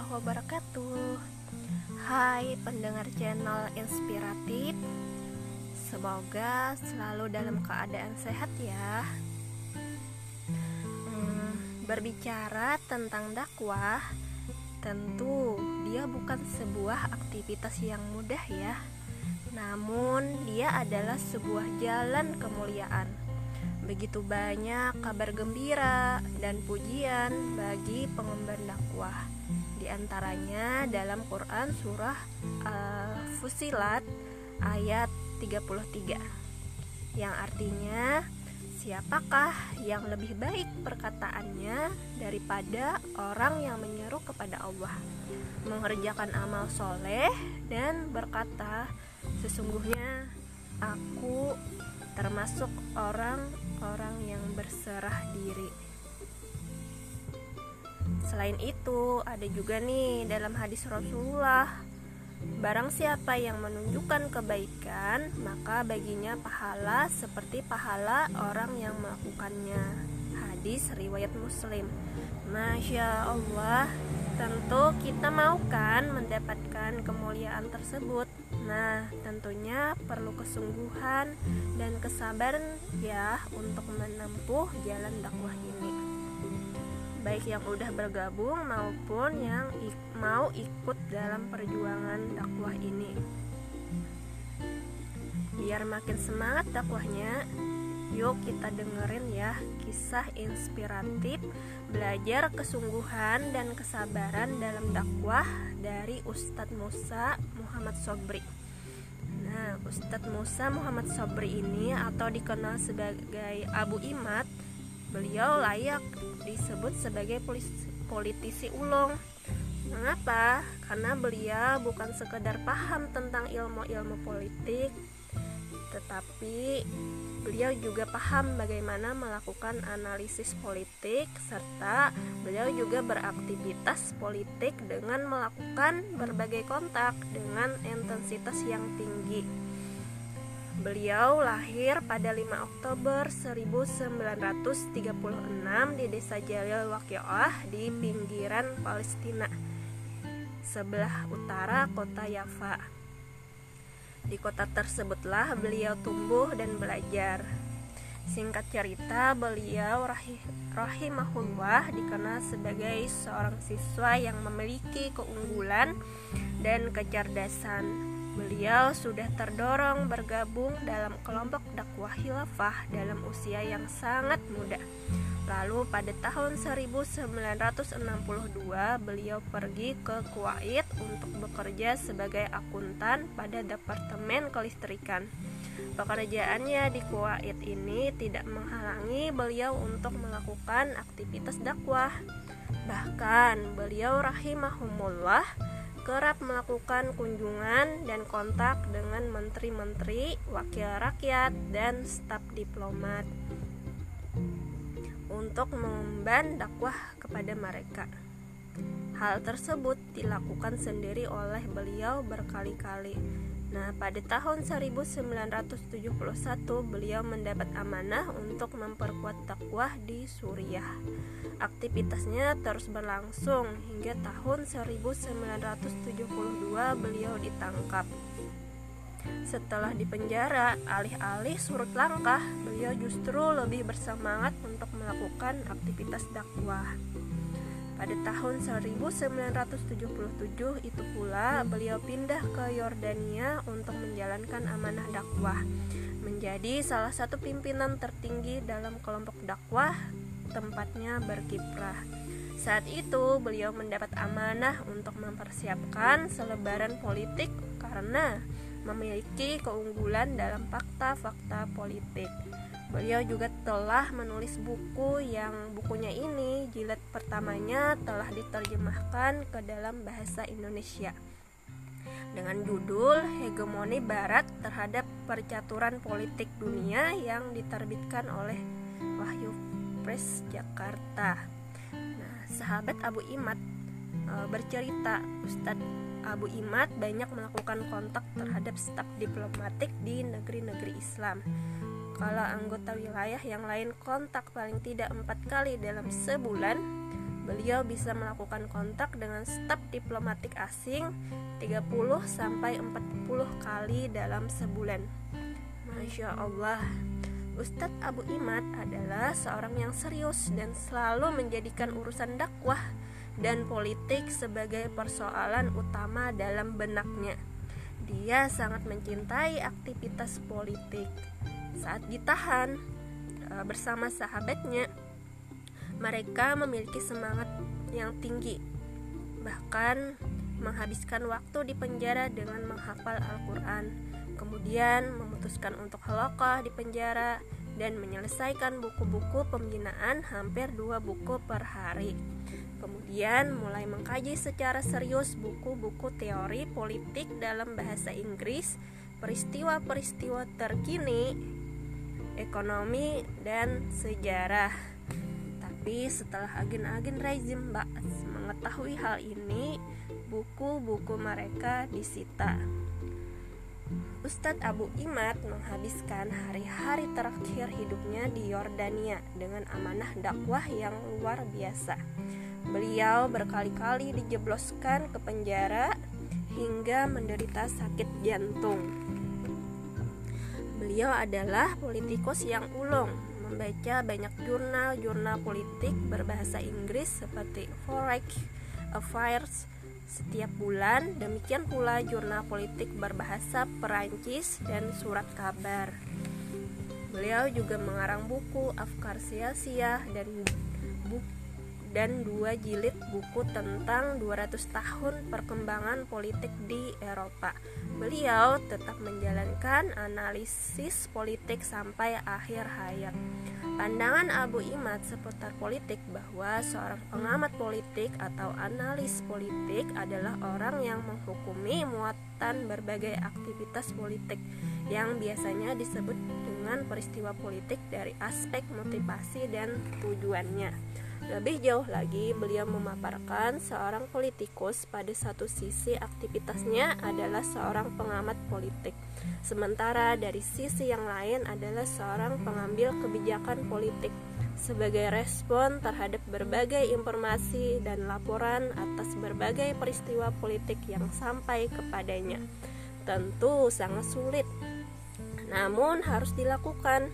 warahmatullahi wabarakatuh. Hai pendengar channel inspiratif Semoga selalu dalam keadaan sehat ya. Hmm, Berbicara tentang dakwah Tentu dia bukan sebuah aktivitas yang mudah ya. Namun dia adalah sebuah jalan kemuliaan Begitu banyak kabar gembira dan pujian bagi pengemban dakwah. Di antaranya dalam Quran surah Al-Fusilat ayat 33 yang artinya siapakah yang lebih baik perkataannya daripada orang yang menyeru kepada Allah mengerjakan amal soleh dan berkata sesungguhnya aku termasuk orang orang yang berserah diri. Selain itu, ada juga nih dalam hadis Rasulullah, barang siapa yang menunjukkan kebaikan, maka baginya pahala seperti pahala orang yang melakukannya. Hadis riwayat Muslim. Masya Allah, tentu kita mau kan mendapatkan kemuliaan tersebut. Nah, tentunya perlu kesungguhan dan kesabaran ya untuk menempuh jalan dakwah ini. Baik yang udah bergabung maupun yang ik mau ikut dalam perjuangan dakwah ini. Biar makin semangat dakwahnya, yuk kita dengerin ya kisah inspiratif belajar kesungguhan dan kesabaran dalam dakwah dari Ustadz Musa Muhammad Sobri. Ustadz Musa Muhammad Sobri ini atau dikenal sebagai Abu Imad, beliau layak disebut sebagai politisi ulung. Mengapa? Karena beliau bukan sekedar paham tentang ilmu-ilmu politik, tetapi beliau juga paham bagaimana melakukan analisis politik serta beliau juga beraktivitas politik dengan melakukan berbagai kontak dengan intensitas yang tinggi. Beliau lahir pada 5 Oktober 1936 di Desa Jalil Waqiah di pinggiran Palestina sebelah utara kota Yafa. Di kota tersebutlah beliau tumbuh dan belajar. Singkat cerita, beliau rahimahullah dikenal sebagai seorang siswa yang memiliki keunggulan dan kecerdasan. Beliau sudah terdorong bergabung dalam kelompok dakwah khilafah dalam usia yang sangat muda. Lalu pada tahun 1962 beliau pergi ke Kuwait untuk bekerja sebagai akuntan pada Departemen Kelistrikan. Pekerjaannya di Kuwait ini tidak menghalangi beliau untuk melakukan aktivitas dakwah. Bahkan beliau rahimahumullah kerap melakukan kunjungan dan kontak dengan menteri-menteri, wakil rakyat, dan staf diplomat untuk mengemban dakwah kepada mereka. Hal tersebut dilakukan sendiri oleh beliau berkali-kali. Nah, pada tahun 1971 beliau mendapat amanah untuk memperkuat dakwah di Suriah. Aktivitasnya terus berlangsung hingga tahun 1972 beliau ditangkap. Setelah dipenjara, alih-alih surut langkah, beliau justru lebih bersemangat untuk melakukan aktivitas dakwah. Pada tahun 1977 itu pula beliau pindah ke Yordania untuk menjalankan amanah dakwah, menjadi salah satu pimpinan tertinggi dalam kelompok dakwah tempatnya berkiprah. Saat itu beliau mendapat amanah untuk mempersiapkan selebaran politik karena memiliki keunggulan dalam fakta-fakta politik. Beliau juga telah menulis buku yang bukunya ini jilid pertamanya telah diterjemahkan ke dalam bahasa Indonesia dengan judul Hegemoni Barat terhadap Percaturan Politik Dunia yang diterbitkan oleh Wahyu Press Jakarta. Nah, sahabat Abu Imad e, bercerita Ustadz Abu Imad banyak melakukan kontak terhadap staf diplomatik di negeri-negeri Islam. Kalau anggota wilayah yang lain kontak paling tidak empat kali dalam sebulan, beliau bisa melakukan kontak dengan staf diplomatik asing 30 sampai 40 kali dalam sebulan. Masya Allah. Ustadz Abu Imad adalah seorang yang serius dan selalu menjadikan urusan dakwah dan politik sebagai persoalan utama dalam benaknya. Dia sangat mencintai aktivitas politik. Saat ditahan e, bersama sahabatnya, mereka memiliki semangat yang tinggi, bahkan menghabiskan waktu di penjara dengan menghafal Al-Quran kemudian memutuskan untuk halakah di penjara dan menyelesaikan buku-buku pembinaan hampir dua buku per hari. Kemudian mulai mengkaji secara serius buku-buku teori politik dalam bahasa Inggris, peristiwa-peristiwa terkini, ekonomi, dan sejarah. Tapi setelah agen-agen rezim Ba'ath mengetahui hal ini, buku-buku mereka disita. Ustadz Abu Imad menghabiskan hari-hari terakhir hidupnya di Yordania dengan amanah dakwah yang luar biasa. Beliau berkali-kali dijebloskan ke penjara hingga menderita sakit jantung. Beliau adalah politikus yang ulung, membaca banyak jurnal-jurnal politik berbahasa Inggris seperti Foreign Affairs, setiap bulan, demikian pula jurnal politik berbahasa Perancis dan surat kabar. Beliau juga mengarang buku Afkar Sia-Sia dan buku dan dua jilid buku tentang 200 tahun perkembangan politik di Eropa. Beliau tetap menjalankan analisis politik sampai akhir hayat. Pandangan Abu Imad seputar politik bahwa seorang pengamat politik atau analis politik adalah orang yang menghukumi muatan berbagai aktivitas politik yang biasanya disebut dengan peristiwa politik dari aspek motivasi dan tujuannya. Lebih jauh lagi, beliau memaparkan seorang politikus pada satu sisi aktivitasnya adalah seorang pengamat politik, sementara dari sisi yang lain adalah seorang pengambil kebijakan politik sebagai respon terhadap berbagai informasi dan laporan atas berbagai peristiwa politik yang sampai kepadanya. Tentu sangat sulit, namun harus dilakukan.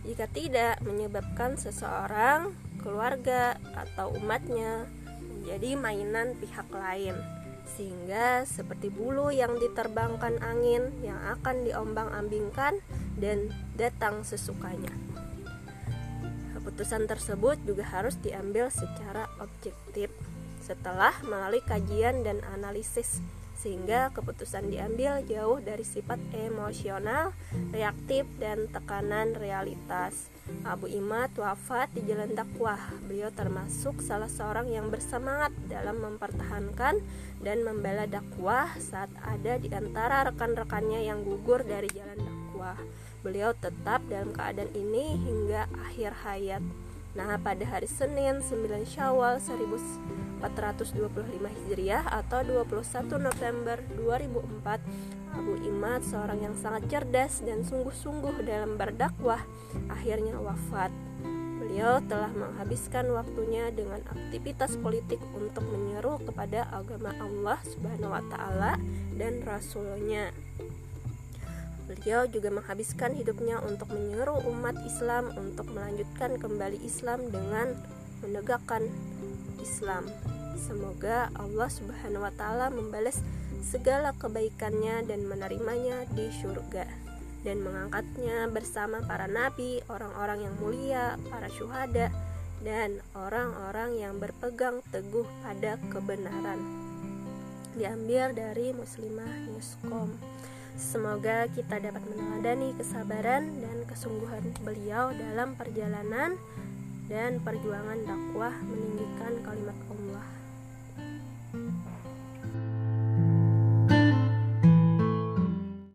Jika tidak, menyebabkan seseorang keluarga atau umatnya menjadi mainan pihak lain sehingga seperti bulu yang diterbangkan angin yang akan diombang-ambingkan dan datang sesukanya. Keputusan tersebut juga harus diambil secara objektif setelah melalui kajian dan analisis sehingga keputusan diambil jauh dari sifat emosional, reaktif, dan tekanan realitas. Abu Imad wafat di jalan dakwah. Beliau termasuk salah seorang yang bersemangat dalam mempertahankan dan membela dakwah saat ada di antara rekan-rekannya yang gugur dari jalan dakwah. Beliau tetap dalam keadaan ini hingga akhir hayat. Nah, pada hari Senin 9 Syawal 1425 Hijriah atau 21 November 2004, Abu Imad, seorang yang sangat cerdas dan sungguh-sungguh dalam berdakwah, akhirnya wafat. Beliau telah menghabiskan waktunya dengan aktivitas politik untuk menyeru kepada agama Allah Subhanahu wa taala dan rasulnya. Beliau juga menghabiskan hidupnya untuk menyuruh umat Islam untuk melanjutkan kembali Islam dengan menegakkan Islam. Semoga Allah Subhanahu wa taala membalas segala kebaikannya dan menerimanya di surga dan mengangkatnya bersama para nabi, orang-orang yang mulia, para syuhada dan orang-orang yang berpegang teguh pada kebenaran. Diambil dari Muslimah Newscom. Semoga kita dapat meneladani kesabaran dan kesungguhan beliau dalam perjalanan dan perjuangan dakwah meninggikan kalimat Allah.